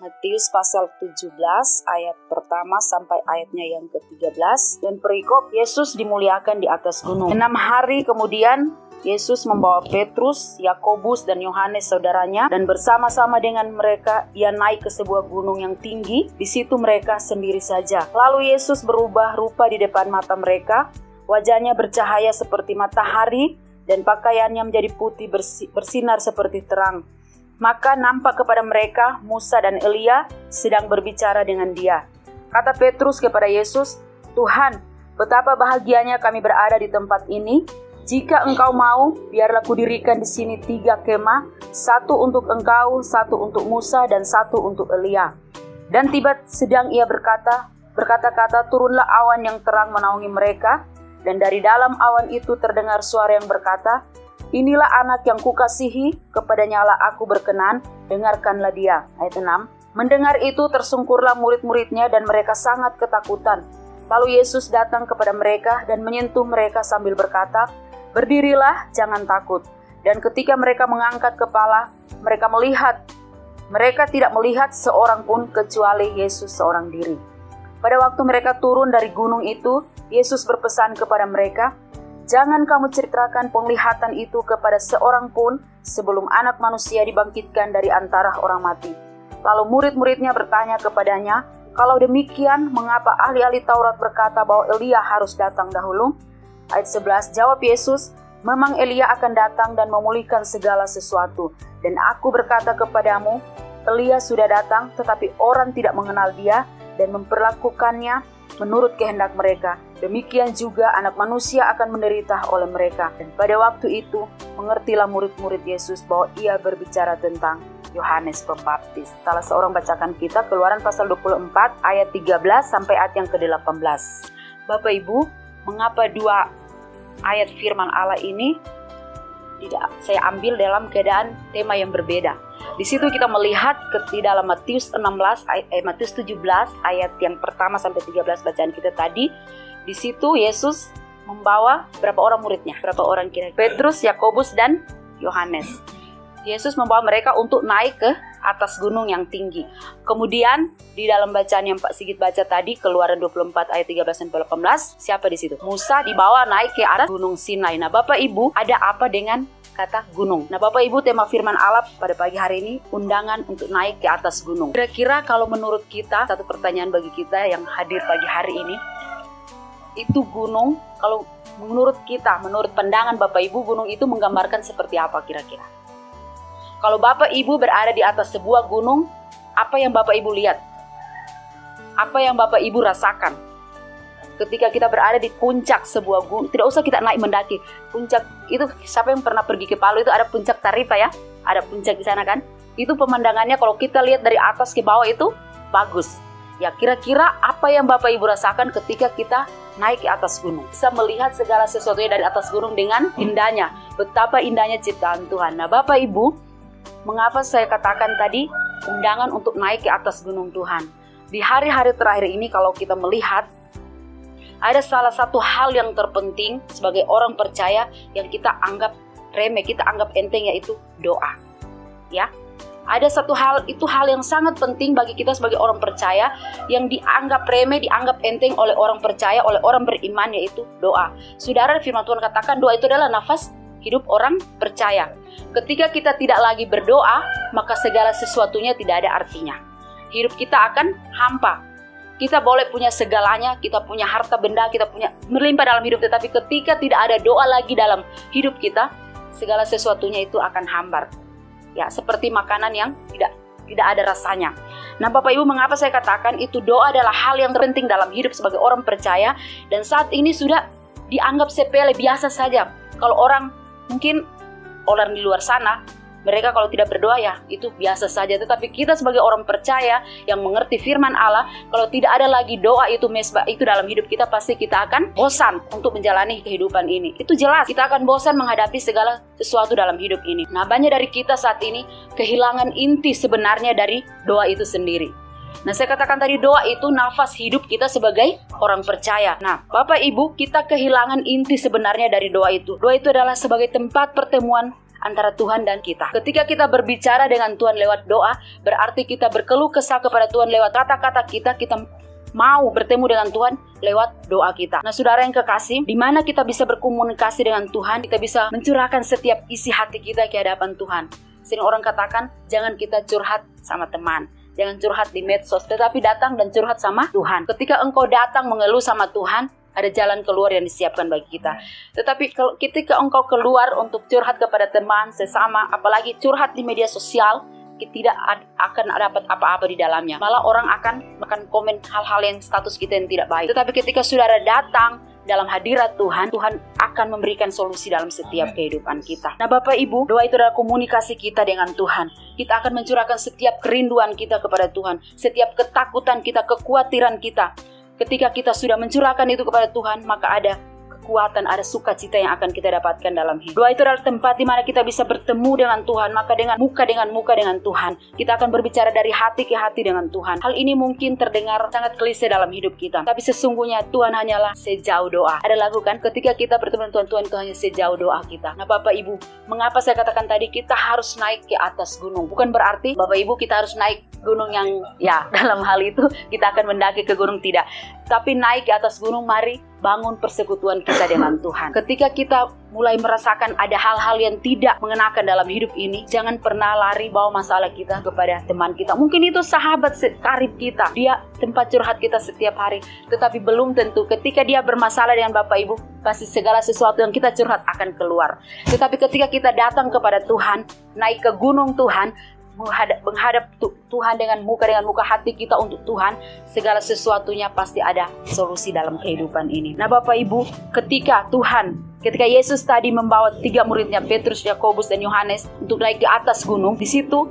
Matius pasal 17 ayat pertama sampai ayatnya yang ke-13 dan perikop Yesus dimuliakan di atas gunung. Enam hari kemudian Yesus membawa Petrus, Yakobus, dan Yohanes saudaranya dan bersama-sama dengan mereka ia naik ke sebuah gunung yang tinggi. Di situ mereka sendiri saja. Lalu Yesus berubah rupa di depan mata mereka. Wajahnya bercahaya seperti matahari dan pakaiannya menjadi putih bersinar seperti terang. Maka nampak kepada mereka Musa dan Elia sedang berbicara dengan dia. Kata Petrus kepada Yesus, Tuhan, betapa bahagianya kami berada di tempat ini. Jika engkau mau, biarlah kudirikan di sini tiga kemah, satu untuk engkau, satu untuk Musa, dan satu untuk Elia. Dan tiba sedang ia berkata, berkata-kata turunlah awan yang terang menaungi mereka, dan dari dalam awan itu terdengar suara yang berkata, Inilah anak yang kukasihi, kepadanya lah aku berkenan, dengarkanlah dia. Ayat 6. Mendengar itu tersungkurlah murid-muridnya dan mereka sangat ketakutan. Lalu Yesus datang kepada mereka dan menyentuh mereka sambil berkata, Berdirilah, jangan takut. Dan ketika mereka mengangkat kepala, mereka melihat. Mereka tidak melihat seorang pun kecuali Yesus seorang diri. Pada waktu mereka turun dari gunung itu, Yesus berpesan kepada mereka, Jangan kamu ceritakan penglihatan itu kepada seorang pun sebelum anak manusia dibangkitkan dari antara orang mati. Lalu murid-muridnya bertanya kepadanya, kalau demikian, mengapa ahli-ahli Taurat berkata bahwa Elia harus datang dahulu? Ayat 11, jawab Yesus, memang Elia akan datang dan memulihkan segala sesuatu. Dan aku berkata kepadamu, Elia sudah datang, tetapi orang tidak mengenal dia dan memperlakukannya menurut kehendak mereka. Demikian juga anak manusia akan menderita oleh mereka. Dan pada waktu itu, mengertilah murid-murid Yesus bahwa ia berbicara tentang Yohanes Pembaptis. Salah seorang bacakan kita keluaran pasal 24 ayat 13 sampai ayat yang ke-18. Bapak Ibu, mengapa dua ayat firman Allah ini tidak saya ambil dalam keadaan tema yang berbeda. Di situ kita melihat di dalam Matius 16 eh, Matius 17 ayat yang pertama sampai 13 bacaan kita tadi. Di situ Yesus membawa berapa orang muridnya? Berapa orang kira? Petrus, Yakobus dan Yohanes. Yesus membawa mereka untuk naik ke atas gunung yang tinggi. Kemudian di dalam bacaan yang Pak Sigit baca tadi Keluaran 24 ayat 13 sampai 18, siapa di situ? Musa dibawa naik ke atas gunung Sinai. Nah, Bapak Ibu, ada apa dengan kata gunung. Nah, Bapak Ibu, tema firman Allah pada pagi hari ini undangan untuk naik ke atas gunung. Kira-kira kalau menurut kita, satu pertanyaan bagi kita yang hadir pagi hari ini, itu gunung, kalau menurut kita, menurut pandangan Bapak Ibu, gunung itu menggambarkan seperti apa kira-kira? Kalau Bapak Ibu berada di atas sebuah gunung, apa yang Bapak Ibu lihat? Apa yang Bapak Ibu rasakan? ketika kita berada di puncak sebuah gunung, tidak usah kita naik mendaki. Puncak itu siapa yang pernah pergi ke Palu itu ada puncak Tarifa ya? Ada puncak di sana kan? Itu pemandangannya kalau kita lihat dari atas ke bawah itu bagus. Ya kira-kira apa yang Bapak Ibu rasakan ketika kita naik ke atas gunung? Bisa melihat segala sesuatunya dari atas gunung dengan indahnya. Betapa indahnya ciptaan Tuhan. Nah Bapak Ibu, mengapa saya katakan tadi undangan untuk naik ke atas gunung Tuhan? Di hari-hari terakhir ini kalau kita melihat ada salah satu hal yang terpenting sebagai orang percaya yang kita anggap remeh, kita anggap enteng yaitu doa. Ya. Ada satu hal itu hal yang sangat penting bagi kita sebagai orang percaya yang dianggap remeh, dianggap enteng oleh orang percaya, oleh orang beriman yaitu doa. Saudara firman Tuhan katakan doa itu adalah nafas hidup orang percaya. Ketika kita tidak lagi berdoa, maka segala sesuatunya tidak ada artinya. Hidup kita akan hampa, kita boleh punya segalanya, kita punya harta benda, kita punya melimpah dalam hidup, tetapi ketika tidak ada doa lagi dalam hidup kita, segala sesuatunya itu akan hambar. Ya, seperti makanan yang tidak tidak ada rasanya. Nah, Bapak Ibu, mengapa saya katakan itu doa adalah hal yang terpenting dalam hidup sebagai orang percaya dan saat ini sudah dianggap sepele biasa saja. Kalau orang mungkin orang di luar sana mereka kalau tidak berdoa ya itu biasa saja. Tetapi kita sebagai orang percaya yang mengerti firman Allah, kalau tidak ada lagi doa itu mesbah itu dalam hidup kita pasti kita akan bosan untuk menjalani kehidupan ini. Itu jelas kita akan bosan menghadapi segala sesuatu dalam hidup ini. Nah banyak dari kita saat ini kehilangan inti sebenarnya dari doa itu sendiri. Nah, saya katakan tadi doa itu nafas hidup kita sebagai orang percaya. Nah, Bapak Ibu, kita kehilangan inti sebenarnya dari doa itu. Doa itu adalah sebagai tempat pertemuan antara Tuhan dan kita. Ketika kita berbicara dengan Tuhan lewat doa, berarti kita berkeluh kesah kepada Tuhan lewat kata-kata kita, kita mau bertemu dengan Tuhan lewat doa kita. Nah, saudara yang kekasih, di mana kita bisa berkomunikasi dengan Tuhan, kita bisa mencurahkan setiap isi hati kita ke hadapan Tuhan. Sering orang katakan, jangan kita curhat sama teman. Jangan curhat di medsos, tetapi datang dan curhat sama Tuhan. Ketika engkau datang mengeluh sama Tuhan, ada jalan keluar yang disiapkan bagi kita. Tetapi kalau ketika engkau keluar untuk curhat kepada teman, sesama, apalagi curhat di media sosial, tidak akan dapat apa-apa di dalamnya. Malah orang akan akan komen hal-hal yang status kita yang tidak baik. Tetapi ketika saudara datang dalam hadirat Tuhan, Tuhan akan memberikan solusi dalam setiap kehidupan kita. Nah, Bapak Ibu, doa itu adalah komunikasi kita dengan Tuhan. Kita akan mencurahkan setiap kerinduan kita kepada Tuhan, setiap ketakutan kita, kekhawatiran kita. Ketika kita sudah mencurahkan itu kepada Tuhan, maka ada kekuatan, ada sukacita yang akan kita dapatkan dalam hidup. Doa itu adalah tempat di mana kita bisa bertemu dengan Tuhan, maka dengan muka dengan muka dengan Tuhan, kita akan berbicara dari hati ke hati dengan Tuhan. Hal ini mungkin terdengar sangat klise dalam hidup kita, tapi sesungguhnya Tuhan hanyalah sejauh doa. Ada lagu kan, ketika kita bertemu dengan Tuhan, Tuhan itu hanya sejauh doa kita. Nah Bapak Ibu, mengapa saya katakan tadi kita harus naik ke atas gunung? Bukan berarti Bapak Ibu kita harus naik gunung yang ya dalam hal itu kita akan mendaki ke gunung tidak tapi naik ke atas gunung mari bangun persekutuan kita dengan Tuhan. Ketika kita mulai merasakan ada hal-hal yang tidak mengenakan dalam hidup ini jangan pernah lari bawa masalah kita kepada teman kita. Mungkin itu sahabat karib kita. Dia tempat curhat kita setiap hari. Tetapi belum tentu ketika dia bermasalah dengan Bapak Ibu pasti segala sesuatu yang kita curhat akan keluar. Tetapi ketika kita datang kepada Tuhan naik ke gunung Tuhan menghadap, menghadap Tuhan dengan muka dengan muka hati kita untuk Tuhan, segala sesuatunya pasti ada solusi dalam kehidupan ini. Nah, Bapak Ibu, ketika Tuhan, ketika Yesus tadi membawa tiga muridnya Petrus, Yakobus, dan Yohanes untuk naik ke atas gunung, di situ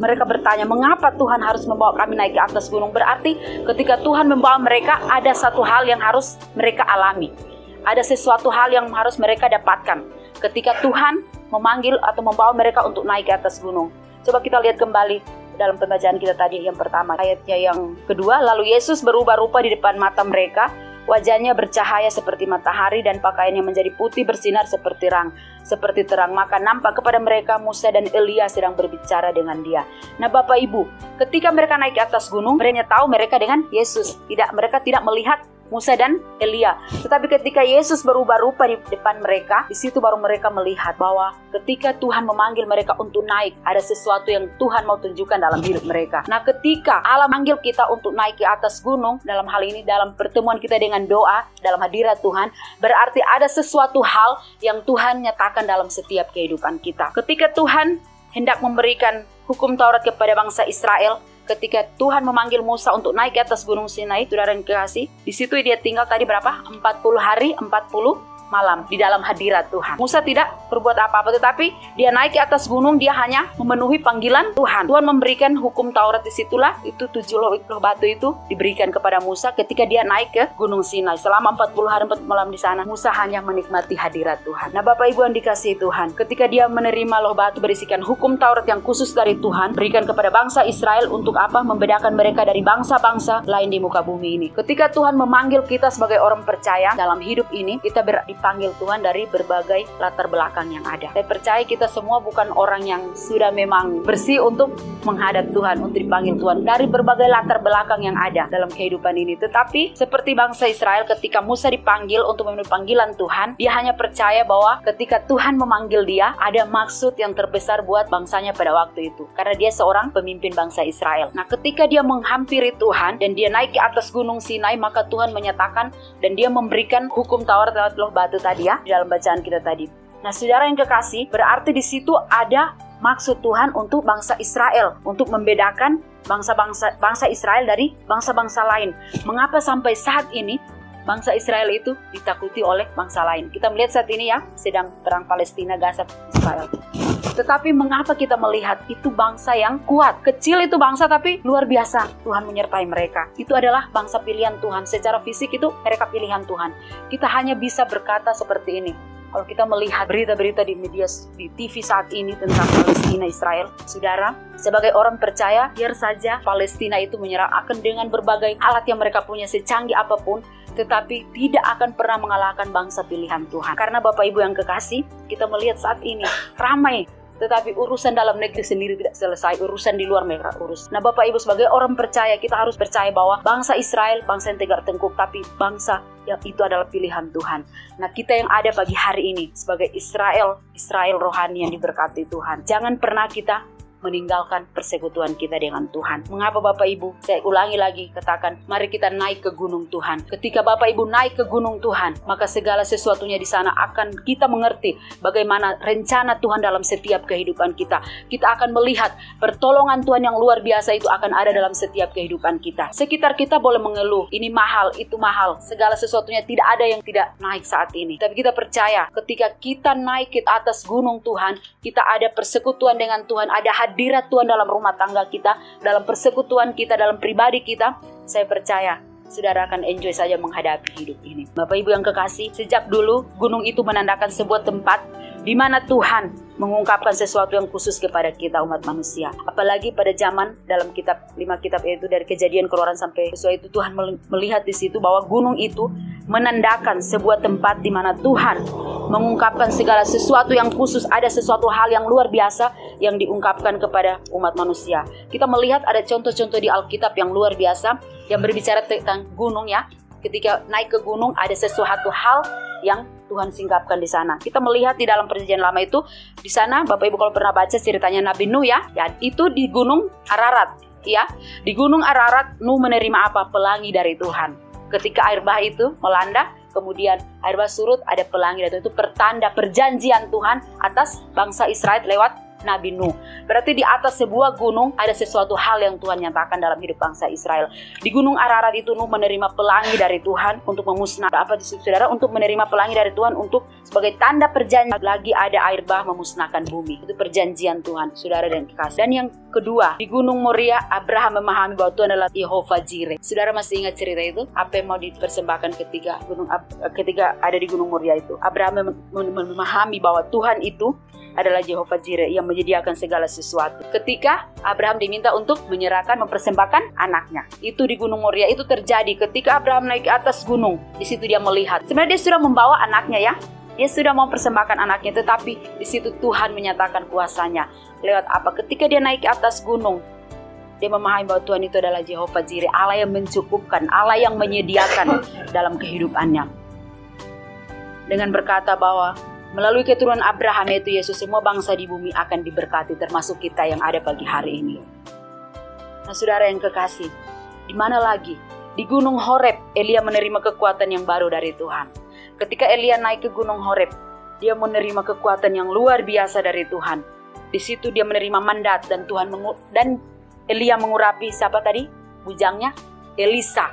mereka bertanya, "Mengapa Tuhan harus membawa kami naik ke atas gunung?" Berarti ketika Tuhan membawa mereka ada satu hal yang harus mereka alami. Ada sesuatu hal yang harus mereka dapatkan ketika Tuhan memanggil atau membawa mereka untuk naik ke atas gunung. Coba kita lihat kembali dalam pembacaan kita tadi yang pertama. Ayatnya yang kedua, lalu Yesus berubah rupa di depan mata mereka. Wajahnya bercahaya seperti matahari dan pakaiannya menjadi putih bersinar seperti terang, seperti terang. Maka nampak kepada mereka Musa dan Elia sedang berbicara dengan dia. Nah, Bapak Ibu, ketika mereka naik ke atas gunung, mereka tahu mereka dengan Yesus. Tidak, mereka tidak melihat Musa dan Elia. Tetapi ketika Yesus berubah rupa di depan mereka, di situ baru mereka melihat bahwa ketika Tuhan memanggil mereka untuk naik, ada sesuatu yang Tuhan mau tunjukkan dalam hidup mereka. Nah, ketika Allah manggil kita untuk naik ke atas gunung, dalam hal ini dalam pertemuan kita dengan doa, dalam hadirat Tuhan, berarti ada sesuatu hal yang Tuhan nyatakan dalam setiap kehidupan kita. Ketika Tuhan hendak memberikan hukum Taurat kepada bangsa Israel, ketika Tuhan memanggil Musa untuk naik ke atas gunung Sinai, saudara yang kekasih, di situ dia tinggal tadi berapa? 40 hari, 40 malam di dalam hadirat Tuhan. Musa tidak berbuat apa-apa tetapi dia naik ke atas gunung dia hanya memenuhi panggilan Tuhan. Tuhan memberikan hukum Taurat di situlah itu tujuh loh, batu itu diberikan kepada Musa ketika dia naik ke Gunung Sinai. Selama 40 hari 40 malam di sana Musa hanya menikmati hadirat Tuhan. Nah Bapak Ibu yang dikasihi Tuhan ketika dia menerima loh batu berisikan hukum Taurat yang khusus dari Tuhan berikan kepada bangsa Israel untuk apa? Membedakan mereka dari bangsa-bangsa lain di muka bumi ini. Ketika Tuhan memanggil kita sebagai orang percaya dalam hidup ini kita ber, dipanggil Tuhan dari berbagai latar belakang yang ada. Saya percaya kita semua bukan orang yang sudah memang bersih untuk menghadap Tuhan, untuk dipanggil Tuhan dari berbagai latar belakang yang ada dalam kehidupan ini. Tetapi seperti bangsa Israel ketika Musa dipanggil untuk memenuhi panggilan Tuhan, dia hanya percaya bahwa ketika Tuhan memanggil dia, ada maksud yang terbesar buat bangsanya pada waktu itu. Karena dia seorang pemimpin bangsa Israel. Nah, ketika dia menghampiri Tuhan dan dia naik ke atas gunung Sinai, maka Tuhan menyatakan dan dia memberikan hukum Taurat lewat loh batu tadi ya dalam bacaan kita tadi. Nah, saudara yang kekasih, berarti di situ ada maksud Tuhan untuk bangsa Israel untuk membedakan bangsa-bangsa bangsa Israel dari bangsa-bangsa lain. Mengapa sampai saat ini bangsa Israel itu ditakuti oleh bangsa lain? Kita melihat saat ini ya, sedang perang Palestina Gaza Israel. Tetapi mengapa kita melihat itu bangsa yang kuat? Kecil itu bangsa tapi luar biasa. Tuhan menyertai mereka. Itu adalah bangsa pilihan Tuhan. Secara fisik itu mereka pilihan Tuhan. Kita hanya bisa berkata seperti ini. Kalau kita melihat berita-berita di media di TV saat ini tentang Palestina Israel, saudara, sebagai orang percaya, biar saja Palestina itu menyerah akan dengan berbagai alat yang mereka punya secanggih apa pun, tetapi tidak akan pernah mengalahkan bangsa pilihan Tuhan. Karena Bapak Ibu yang kekasih, kita melihat saat ini ramai tetapi urusan dalam negeri sendiri tidak selesai, urusan di luar mereka urus. Nah Bapak Ibu sebagai orang percaya, kita harus percaya bahwa bangsa Israel, bangsa yang tegak tengkuk, tapi bangsa yang itu adalah pilihan Tuhan. Nah kita yang ada pagi hari ini sebagai Israel, Israel rohani yang diberkati Tuhan. Jangan pernah kita meninggalkan persekutuan kita dengan Tuhan. Mengapa Bapak Ibu? Saya ulangi lagi katakan, mari kita naik ke gunung Tuhan. Ketika Bapak Ibu naik ke gunung Tuhan, maka segala sesuatunya di sana akan kita mengerti bagaimana rencana Tuhan dalam setiap kehidupan kita. Kita akan melihat pertolongan Tuhan yang luar biasa itu akan ada dalam setiap kehidupan kita. Sekitar kita boleh mengeluh, ini mahal, itu mahal. Segala sesuatunya tidak ada yang tidak naik saat ini. Tapi kita percaya ketika kita naik ke atas gunung Tuhan, kita ada persekutuan dengan Tuhan, ada hadirat Tuhan dalam rumah tangga kita, dalam persekutuan kita, dalam pribadi kita, saya percaya saudara akan enjoy saja menghadapi hidup ini. Bapak Ibu yang kekasih, sejak dulu gunung itu menandakan sebuah tempat di mana Tuhan mengungkapkan sesuatu yang khusus kepada kita umat manusia. Apalagi pada zaman dalam kitab lima kitab itu dari kejadian keluaran sampai sesuai itu Tuhan melihat di situ bahwa gunung itu menandakan sebuah tempat di mana Tuhan mengungkapkan segala sesuatu yang khusus, ada sesuatu hal yang luar biasa yang diungkapkan kepada umat manusia. Kita melihat ada contoh-contoh di Alkitab yang luar biasa yang berbicara tentang gunung ya. Ketika naik ke gunung ada sesuatu hal yang Tuhan singkapkan di sana. Kita melihat di dalam perjanjian lama itu di sana Bapak Ibu kalau pernah baca ceritanya Nabi Nuh ya, ya itu di Gunung Ararat ya. Di Gunung Ararat Nuh menerima apa? Pelangi dari Tuhan. Ketika air bah itu melanda, kemudian air bah surut, ada pelangi dan itu pertanda perjanjian Tuhan atas bangsa Israel lewat Nabi Nuh. Berarti di atas sebuah gunung ada sesuatu hal yang Tuhan nyatakan dalam hidup bangsa Israel. Di gunung Ararat itu Nuh menerima pelangi dari Tuhan untuk memusnahkan apa di saudara untuk menerima pelangi dari Tuhan untuk sebagai tanda perjanjian lagi ada air bah memusnahkan bumi. Itu perjanjian Tuhan, saudara dan kekasih. Dan yang kedua, di Gunung Moria Abraham memahami bahwa Tuhan adalah Yehova Jireh. Saudara masih ingat cerita itu? Apa yang mau dipersembahkan ketika gunung ketika ada di Gunung Moria itu? Abraham memahami bahwa Tuhan itu adalah Jehovah Jireh yang menyediakan segala sesuatu. Ketika Abraham diminta untuk menyerahkan mempersembahkan anaknya. Itu di Gunung Moria itu terjadi ketika Abraham naik ke atas gunung. Di situ dia melihat. Sebenarnya dia sudah membawa anaknya ya. Dia sudah mau persembahkan anaknya, tetapi di situ Tuhan menyatakan kuasanya. Lewat apa? Ketika dia naik ke atas gunung, dia memahami bahwa Tuhan itu adalah Jehovah Jireh, Allah yang mencukupkan, Allah yang menyediakan dalam kehidupannya. Dengan berkata bahwa Melalui keturunan Abraham yaitu Yesus semua bangsa di bumi akan diberkati termasuk kita yang ada pagi hari ini. Nah saudara yang kekasih, di mana lagi? Di Gunung Horeb, Elia menerima kekuatan yang baru dari Tuhan. Ketika Elia naik ke Gunung Horeb, dia menerima kekuatan yang luar biasa dari Tuhan. Di situ dia menerima mandat dan Tuhan dan Elia mengurapi siapa tadi? Bujangnya Elisa.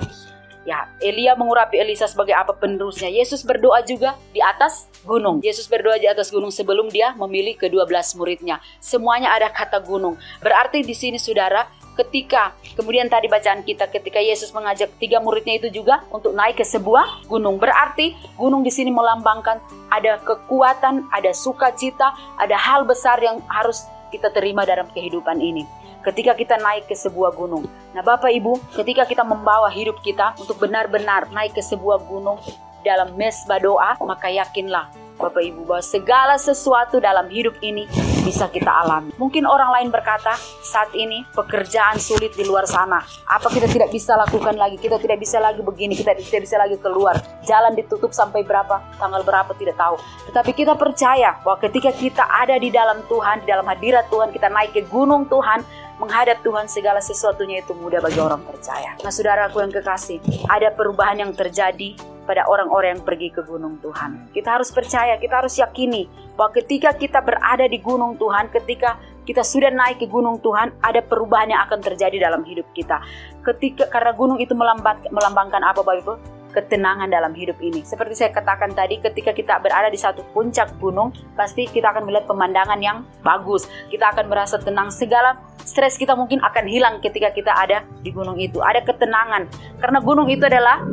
Ya, Elia mengurapi Elisa sebagai apa penerusnya. Yesus berdoa juga di atas gunung. Yesus berdoa di atas gunung sebelum dia memilih kedua belas muridnya. Semuanya ada kata gunung. Berarti di sini saudara, ketika kemudian tadi bacaan kita ketika Yesus mengajak tiga muridnya itu juga untuk naik ke sebuah gunung. Berarti gunung di sini melambangkan ada kekuatan, ada sukacita, ada hal besar yang harus kita terima dalam kehidupan ini ketika kita naik ke sebuah gunung. Nah, Bapak Ibu, ketika kita membawa hidup kita untuk benar-benar naik ke sebuah gunung dalam mesbah doa, maka yakinlah Bapak Ibu bahwa segala sesuatu dalam hidup ini bisa kita alami. Mungkin orang lain berkata, saat ini pekerjaan sulit di luar sana. Apa kita tidak bisa lakukan lagi? Kita tidak bisa lagi begini, kita tidak bisa lagi keluar. Jalan ditutup sampai berapa, tanggal berapa tidak tahu. Tetapi kita percaya bahwa ketika kita ada di dalam Tuhan, di dalam hadirat Tuhan, kita naik ke gunung Tuhan, menghadap Tuhan segala sesuatunya itu mudah bagi orang percaya. Nah saudaraku yang kekasih, ada perubahan yang terjadi pada orang-orang yang pergi ke gunung Tuhan. Kita harus percaya, kita harus yakini bahwa ketika kita berada di gunung Tuhan, ketika kita sudah naik ke gunung Tuhan, ada perubahan yang akan terjadi dalam hidup kita. Ketika karena gunung itu melambang, melambangkan apa Bapak Ibu? Ketenangan dalam hidup ini. Seperti saya katakan tadi, ketika kita berada di satu puncak gunung, pasti kita akan melihat pemandangan yang bagus. Kita akan merasa tenang. Segala stres kita mungkin akan hilang ketika kita ada di gunung itu. Ada ketenangan. Karena gunung itu adalah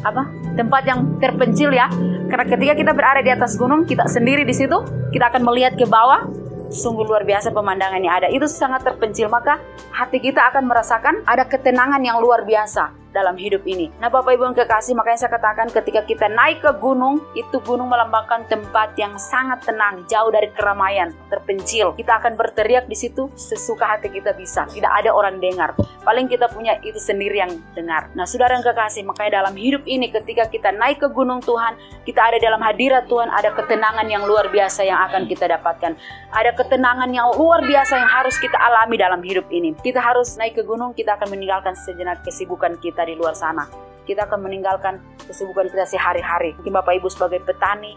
apa? Tempat yang terpencil ya. Karena ketika kita berada di atas gunung, kita sendiri di situ, kita akan melihat ke bawah, sungguh luar biasa pemandangan yang ada. Itu sangat terpencil, maka hati kita akan merasakan ada ketenangan yang luar biasa dalam hidup ini. Nah Bapak Ibu yang kekasih, makanya saya katakan ketika kita naik ke gunung, itu gunung melambangkan tempat yang sangat tenang, jauh dari keramaian, terpencil. Kita akan berteriak di situ sesuka hati kita bisa. Tidak ada orang dengar. Paling kita punya itu sendiri yang dengar. Nah saudara yang kekasih, makanya dalam hidup ini ketika kita naik ke gunung Tuhan, kita ada dalam hadirat Tuhan, ada ketenangan yang luar biasa yang akan kita dapatkan. Ada ketenangan yang luar biasa yang harus kita alami dalam hidup ini. Kita harus naik ke gunung, kita akan meninggalkan sejenak kesibukan kita di luar sana. Kita akan meninggalkan kesibukan kita sehari-hari. Mungkin Bapak Ibu sebagai petani,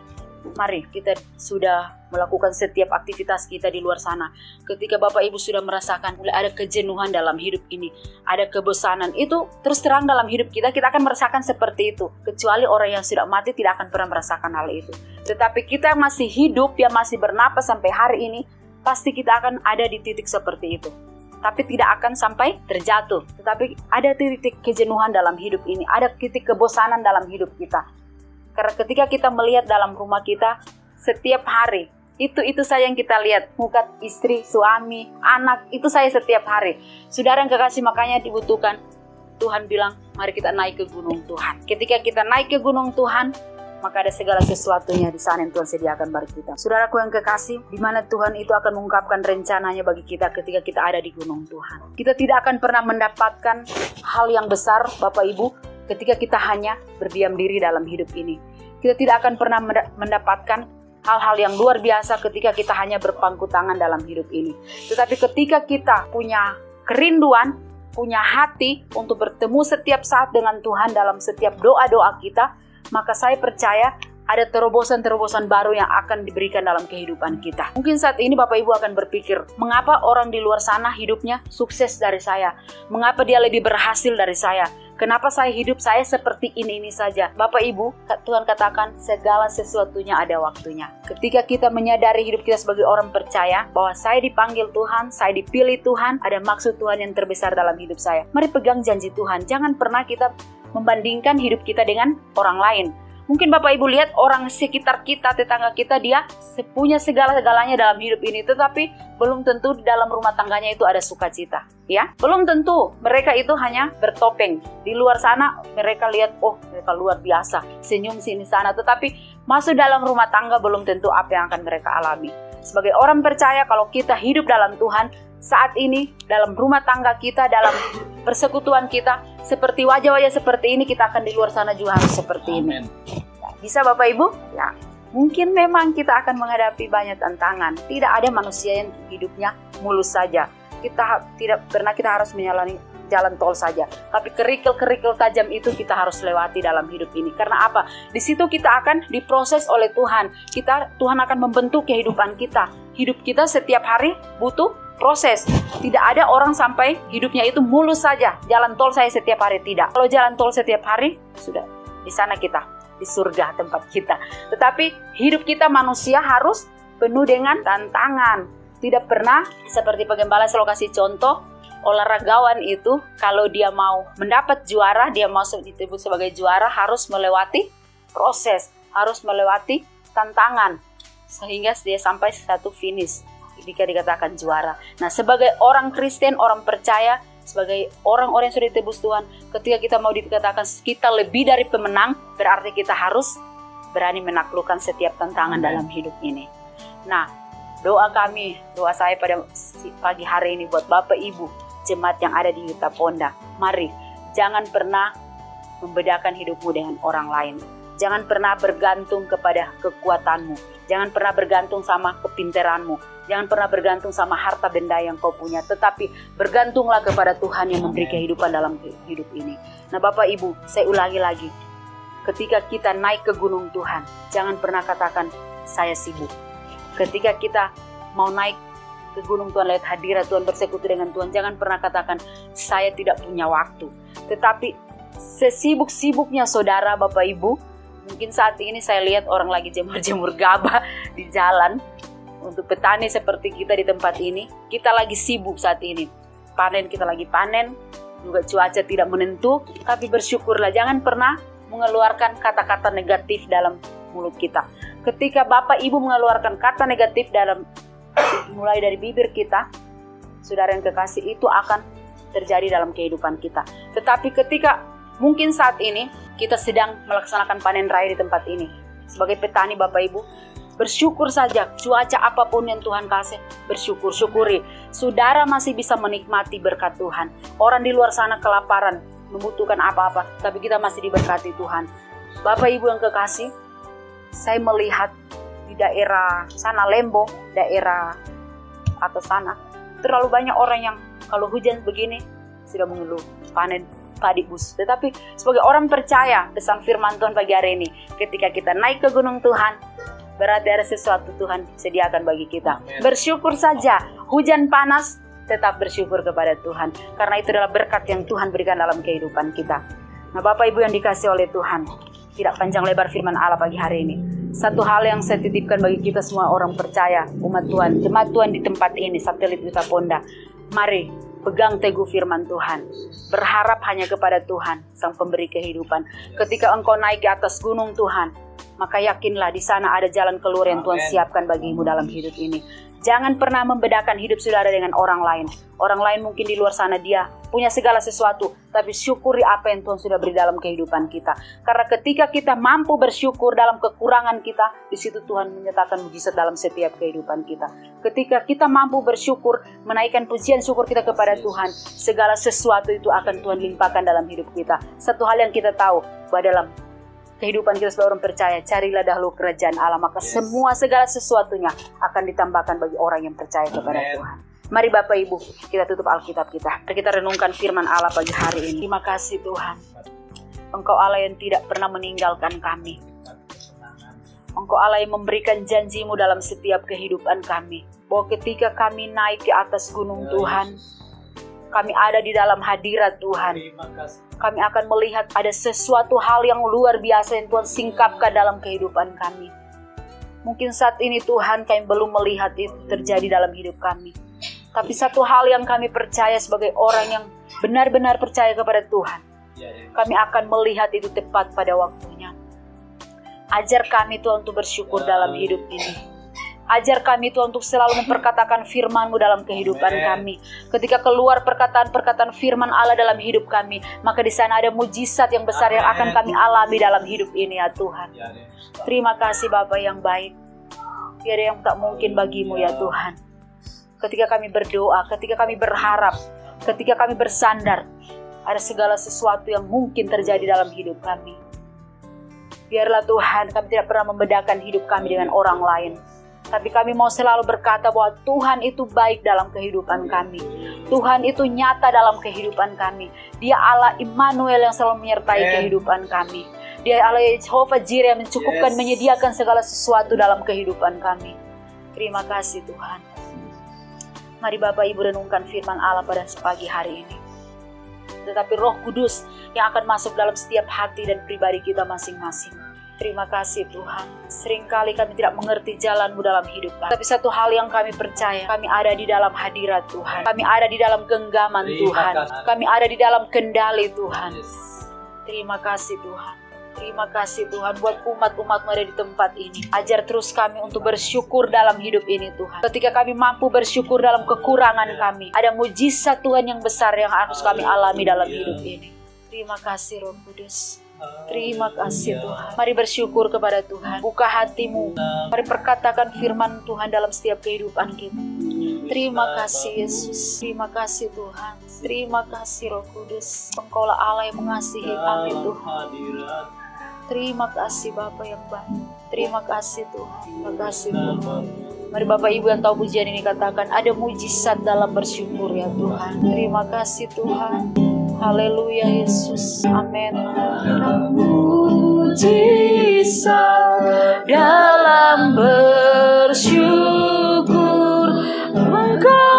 mari kita sudah melakukan setiap aktivitas kita di luar sana. Ketika Bapak Ibu sudah merasakan mulai ada kejenuhan dalam hidup ini, ada kebosanan, itu terus terang dalam hidup kita, kita akan merasakan seperti itu. Kecuali orang yang sudah mati tidak akan pernah merasakan hal itu. Tetapi kita masih hidup, yang masih bernapas sampai hari ini, pasti kita akan ada di titik seperti itu tapi tidak akan sampai terjatuh. Tetapi ada titik kejenuhan dalam hidup ini, ada titik kebosanan dalam hidup kita. Karena ketika kita melihat dalam rumah kita setiap hari, itu itu saja yang kita lihat muka istri, suami, anak itu saya setiap hari. Saudara yang kekasih makanya dibutuhkan Tuhan bilang, mari kita naik ke gunung Tuhan. Ketika kita naik ke gunung Tuhan, maka ada segala sesuatunya di sana yang Tuhan sediakan bagi kita. Saudaraku yang kekasih, di mana Tuhan itu akan mengungkapkan rencananya bagi kita ketika kita ada di gunung Tuhan. Kita tidak akan pernah mendapatkan hal yang besar, Bapak Ibu, ketika kita hanya berdiam diri dalam hidup ini. Kita tidak akan pernah mendapatkan hal-hal yang luar biasa ketika kita hanya berpangku tangan dalam hidup ini. Tetapi ketika kita punya kerinduan, punya hati untuk bertemu setiap saat dengan Tuhan dalam setiap doa-doa kita, maka saya percaya ada terobosan-terobosan baru yang akan diberikan dalam kehidupan kita. Mungkin saat ini Bapak Ibu akan berpikir, mengapa orang di luar sana hidupnya sukses dari saya? Mengapa dia lebih berhasil dari saya? Kenapa saya hidup saya seperti ini-ini saja? Bapak Ibu, Tuhan katakan segala sesuatunya ada waktunya. Ketika kita menyadari hidup kita sebagai orang percaya bahwa saya dipanggil Tuhan, saya dipilih Tuhan, ada maksud Tuhan yang terbesar dalam hidup saya. Mari pegang janji Tuhan. Jangan pernah kita membandingkan hidup kita dengan orang lain. Mungkin Bapak Ibu lihat orang sekitar kita, tetangga kita, dia punya segala-galanya dalam hidup ini, tetapi belum tentu di dalam rumah tangganya itu ada sukacita, ya. Belum tentu mereka itu hanya bertopeng. Di luar sana mereka lihat, oh mereka luar biasa, senyum sini sana, tetapi masuk dalam rumah tangga belum tentu apa yang akan mereka alami. Sebagai orang percaya kalau kita hidup dalam Tuhan, saat ini dalam rumah tangga kita, dalam persekutuan kita, seperti wajah-wajah seperti ini kita akan di luar sana juga harus seperti Amen. ini. Ya, bisa Bapak Ibu? Ya. Mungkin memang kita akan menghadapi banyak tantangan. Tidak ada manusia yang hidupnya mulus saja. Kita tidak pernah kita harus menyalani jalan tol saja. Tapi kerikil-kerikil tajam itu kita harus lewati dalam hidup ini. Karena apa? Di situ kita akan diproses oleh Tuhan. Kita Tuhan akan membentuk kehidupan kita. Hidup kita setiap hari butuh proses. Tidak ada orang sampai hidupnya itu mulus saja. Jalan tol saya setiap hari tidak. Kalau jalan tol setiap hari, sudah di sana kita, di surga tempat kita. Tetapi hidup kita manusia harus penuh dengan tantangan. Tidak pernah seperti pegembala selalu kasih contoh olahragawan itu kalau dia mau mendapat juara, dia masuk disebut sebagai juara harus melewati proses, harus melewati tantangan sehingga dia sampai satu finish jika dikatakan juara. Nah, sebagai orang Kristen, orang percaya, sebagai orang-orang yang sudah ditebus Tuhan, ketika kita mau dikatakan kita lebih dari pemenang, berarti kita harus berani menaklukkan setiap tantangan Amen. dalam hidup ini. Nah, doa kami, doa saya pada pagi hari ini buat Bapak Ibu, jemaat yang ada di Yuta Ponda. Mari, jangan pernah membedakan hidupmu dengan orang lain. Jangan pernah bergantung kepada kekuatanmu. Jangan pernah bergantung sama kepinteranmu. Jangan pernah bergantung sama harta benda yang kau punya. Tetapi bergantunglah kepada Tuhan yang memberi kehidupan dalam hidup ini. Nah Bapak Ibu, saya ulangi lagi. Ketika kita naik ke gunung Tuhan, jangan pernah katakan saya sibuk. Ketika kita mau naik ke gunung Tuhan, lihat hadirat Tuhan, bersekutu dengan Tuhan, jangan pernah katakan saya tidak punya waktu. Tetapi sesibuk-sibuknya saudara, Bapak Ibu, Mungkin saat ini saya lihat orang lagi jemur-jemur gabah di jalan. Untuk petani seperti kita di tempat ini, kita lagi sibuk saat ini. Panen kita lagi panen, juga cuaca tidak menentu, tapi bersyukurlah jangan pernah mengeluarkan kata-kata negatif dalam mulut kita. Ketika Bapak Ibu mengeluarkan kata negatif dalam mulai dari bibir kita, saudara yang kekasih itu akan terjadi dalam kehidupan kita. Tetapi ketika Mungkin saat ini kita sedang melaksanakan panen raya di tempat ini. Sebagai petani Bapak Ibu, bersyukur saja cuaca apa pun yang Tuhan kasih, bersyukur, syukuri. Saudara masih bisa menikmati berkat Tuhan. Orang di luar sana kelaparan, membutuhkan apa-apa, tapi kita masih diberkati Tuhan. Bapak Ibu yang kekasih, saya melihat di daerah sana Lembo, daerah atas sana, terlalu banyak orang yang kalau hujan begini sudah mengeluh panen padi bus. Tetapi sebagai orang percaya pesan firman Tuhan pagi hari ini, ketika kita naik ke gunung Tuhan, berarti ada sesuatu Tuhan sediakan bagi kita. Amen. Bersyukur saja, hujan panas tetap bersyukur kepada Tuhan karena itu adalah berkat yang Tuhan berikan dalam kehidupan kita. Nah, Bapak Ibu yang dikasih oleh Tuhan, tidak panjang lebar firman Allah pagi hari ini. Satu hal yang saya titipkan bagi kita semua orang percaya, umat Tuhan, jemaat Tuhan di tempat ini, satelit Duta Ponda. Mari Pegang teguh firman Tuhan. Berharap hanya kepada Tuhan, Sang Pemberi kehidupan. Ketika engkau naik ke atas gunung Tuhan, maka yakinlah di sana ada jalan keluar yang Tuhan siapkan bagimu dalam hidup ini. Jangan pernah membedakan hidup saudara dengan orang lain. Orang lain mungkin di luar sana dia punya segala sesuatu, tapi syukuri apa yang Tuhan sudah beri dalam kehidupan kita. Karena ketika kita mampu bersyukur dalam kekurangan kita, di situ Tuhan menyatakan mujizat dalam setiap kehidupan kita. Ketika kita mampu bersyukur, menaikkan pujian syukur kita kepada Tuhan, segala sesuatu itu akan Tuhan limpahkan dalam hidup kita. Satu hal yang kita tahu, bahwa dalam kehidupan kita sebagai orang percaya, carilah dahulu kerajaan Allah, maka yes. semua segala sesuatunya akan ditambahkan bagi orang yang percaya kepada Amen. Tuhan. Mari Bapak Ibu, kita tutup Alkitab kita. Kita renungkan firman Allah pagi hari ini. Terima kasih Tuhan. Engkau Allah yang tidak pernah meninggalkan kami. Engkau Allah yang memberikan janjimu dalam setiap kehidupan kami. Bahwa ketika kami naik ke atas gunung Tuhan, kami ada di dalam hadirat Tuhan. Kami akan melihat ada sesuatu hal yang luar biasa yang Tuhan singkapkan dalam kehidupan kami. Mungkin saat ini Tuhan kami belum melihat itu terjadi dalam hidup kami. Tapi satu hal yang kami percaya sebagai orang yang benar-benar percaya kepada Tuhan. Ya, ya. Kami akan melihat itu tepat pada waktunya. Ajar kami Tuhan untuk bersyukur dalam hidup ini Ajar kami Tuhan untuk selalu memperkatakan firman-Mu dalam kehidupan kami. Ketika keluar perkataan-perkataan firman Allah dalam hidup kami, maka di sana ada mujizat yang besar yang akan kami alami dalam hidup ini ya Tuhan. Ya, Terima kasih Bapak yang baik. Tiada yang tak mungkin bagimu ya Tuhan. Ketika kami berdoa, ketika kami berharap, ketika kami bersandar, ada segala sesuatu yang mungkin terjadi dalam hidup kami. Biarlah Tuhan, kami tidak pernah membedakan hidup kami dengan orang lain tapi kami mau selalu berkata bahwa Tuhan itu baik dalam kehidupan kami. Tuhan itu nyata dalam kehidupan kami. Dia Allah Immanuel yang selalu menyertai Amen. kehidupan kami. Dia Allah Jehovah Jireh yang mencukupkan, yes. menyediakan segala sesuatu dalam kehidupan kami. Terima kasih Tuhan. Mari Bapak Ibu renungkan firman Allah pada pagi hari ini. Tetapi roh kudus yang akan masuk dalam setiap hati dan pribadi kita masing-masing Terima kasih Tuhan. Seringkali kami tidak mengerti jalanmu dalam hidup kami. Tapi satu hal yang kami percaya, kami ada di dalam hadirat Tuhan. Kami ada di dalam genggaman Tuhan. Kami ada di dalam kendali Tuhan. Terima kasih Tuhan. Terima kasih Tuhan buat umat-umatmu ada di tempat ini. Ajar terus kami untuk bersyukur dalam hidup ini Tuhan. Ketika kami mampu bersyukur dalam kekurangan kami. Ada mujizat Tuhan yang besar yang harus kami alami dalam hidup ini. Terima kasih Roh Kudus. Terima kasih Tuhan. Mari bersyukur kepada Tuhan. Buka hatimu. Mari perkatakan firman Tuhan dalam setiap kehidupan kita. Terima kasih Yesus. Terima kasih Tuhan. Terima kasih Roh Kudus. Engkaulah Allah yang mengasihi kami Tuhan. Terima kasih Bapa yang baik. Terima kasih Tuhan. Terima kasih Tuhan. Mari Bapak Ibu yang tahu pujian ini katakan ada mujizat dalam bersyukur ya Tuhan. Terima kasih Tuhan. Haleluya Yesus. Amin. Mujizat dalam bersyukur Engkau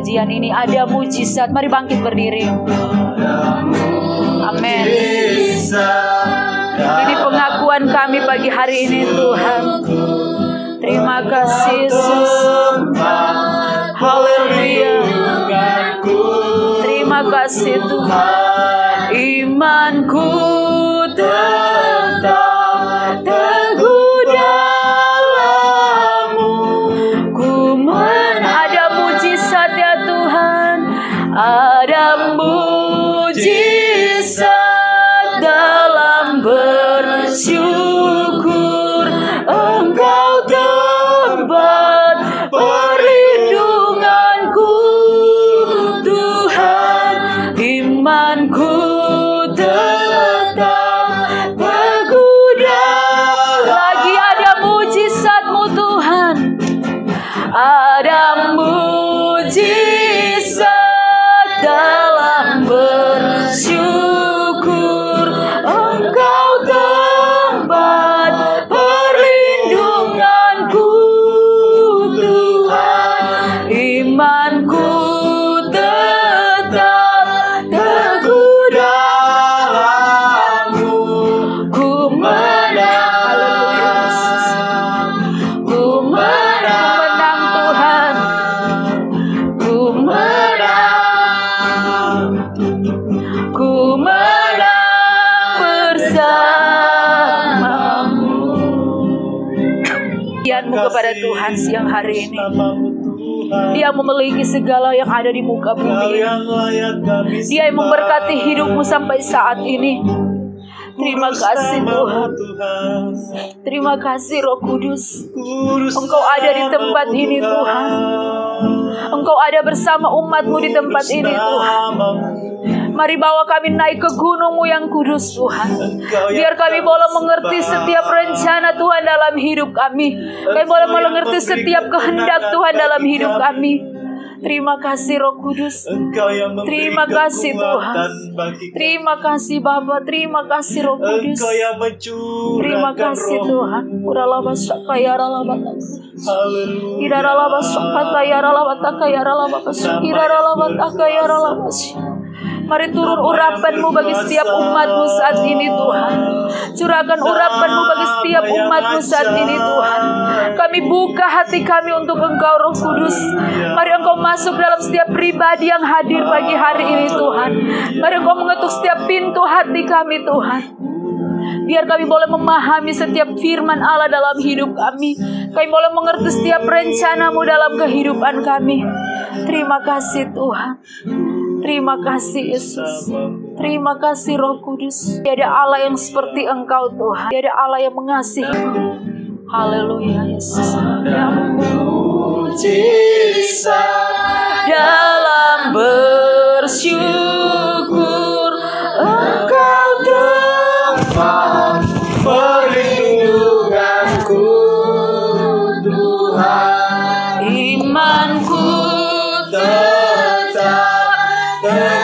pujian ini ada mujizat. Mari bangkit berdiri. Amin. Ini pengakuan kami pagi hari ini Tuhan. Terima kasih Yesus. Haleluya. Terima kasih Tuhan. Imanku tetap Kianmu kepada Tuhan siang hari ini. Dia memiliki segala yang ada di muka bumi Dia yang memberkati hidupmu sampai saat ini. Terima kasih Tuhan. Terima kasih Roh Kudus. Engkau ada di tempat ini Tuhan. Engkau ada bersama umatmu di tempat ini Tuhan Mari bawa kami naik ke gunungmu yang kudus Tuhan. Biar kami boleh mengerti setiap rencana Tuhan dalam hidup kami. Kami boleh mengerti setiap kehendak Tuhan dalam hidup kami. Terima kasih Roh Kudus. Terima kasih Tuhan. Terima kasih Bapa. Terima kasih Roh Kudus. Terima kasih Tuhan Uralaba sakaya ralaba Iraralaba sakata yaralaba takaya ralaba Iraralaba takaya ralaba Mari turun urapanmu bagi setiap umatmu saat ini Tuhan Curahkan urapanmu bagi setiap umatmu saat ini Tuhan Kami buka hati kami untuk Engkau Roh Kudus Mari Engkau masuk dalam setiap pribadi yang hadir pagi hari ini Tuhan Mari Engkau mengetuk setiap pintu hati kami Tuhan Biar kami boleh memahami setiap firman Allah dalam hidup kami. Kami boleh mengerti setiap rencanamu dalam kehidupan kami. Terima kasih Tuhan. Terima kasih Yesus. Terima kasih Roh Kudus. Tiada Allah yang seperti Engkau Tuhan. Tiada Allah yang mengasihi. Haleluya Yesus. Mujizat dalam bersyukur tetap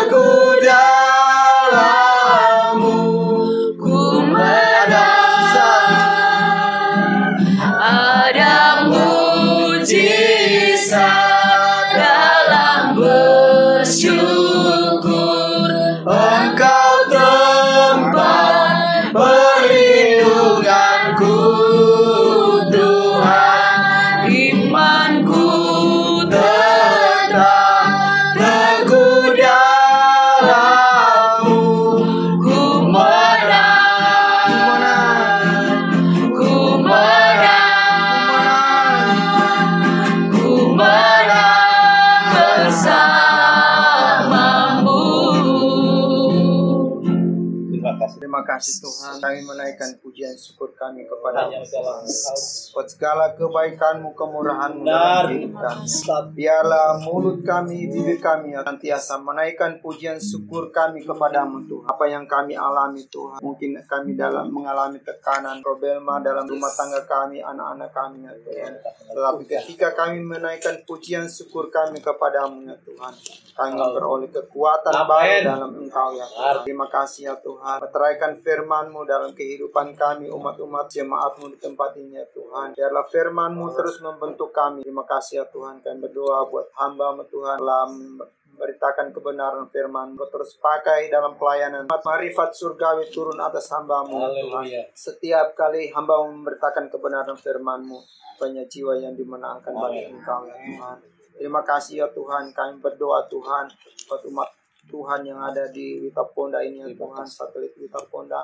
kasih. Terima kasih Tuhan Kami menaikkan pujian syukur kami kepada Tuhan Buat segala kebaikanmu, kemurahanmu dalam hidup kami. Biarlah mulut kami, bibir kami Senantiasa menaikkan pujian syukur kami kepadamu Tuhan. Apa yang kami alami Tuhan Mungkin kami dalam mengalami tekanan Problema dalam rumah tangga kami, anak-anak kami ya Tuhan. Tetapi ketika kami menaikkan pujian syukur kami kepadamu ya Tuhan Kami memperoleh kekuatan baru dalam engkau ya Tuhan. Terima kasih ya Tuhan. Meteraikan firman-Mu dalam kehidupan kami Umat-umat jemaat-Mu di tempat ini ya Tuhan. Biarlah firman-Mu terus membentuk kami. Terima kasih ya Tuhan. Kami berdoa buat hamba-Mu Tuhan. Dalam beritakan kebenaran firman Kau terus pakai dalam pelayanan. Marifat surgawi turun atas hambamu Tuhan. Setiap kali hamba memberitakan kebenaran firmanmu banyak jiwa yang dimenangkan bagi engkau ya Tuhan. Terima kasih ya Tuhan. Kami berdoa Tuhan buat umat Tuhan yang ada di Wita Ponda ini ya Tuhan. satelit Wita Ponda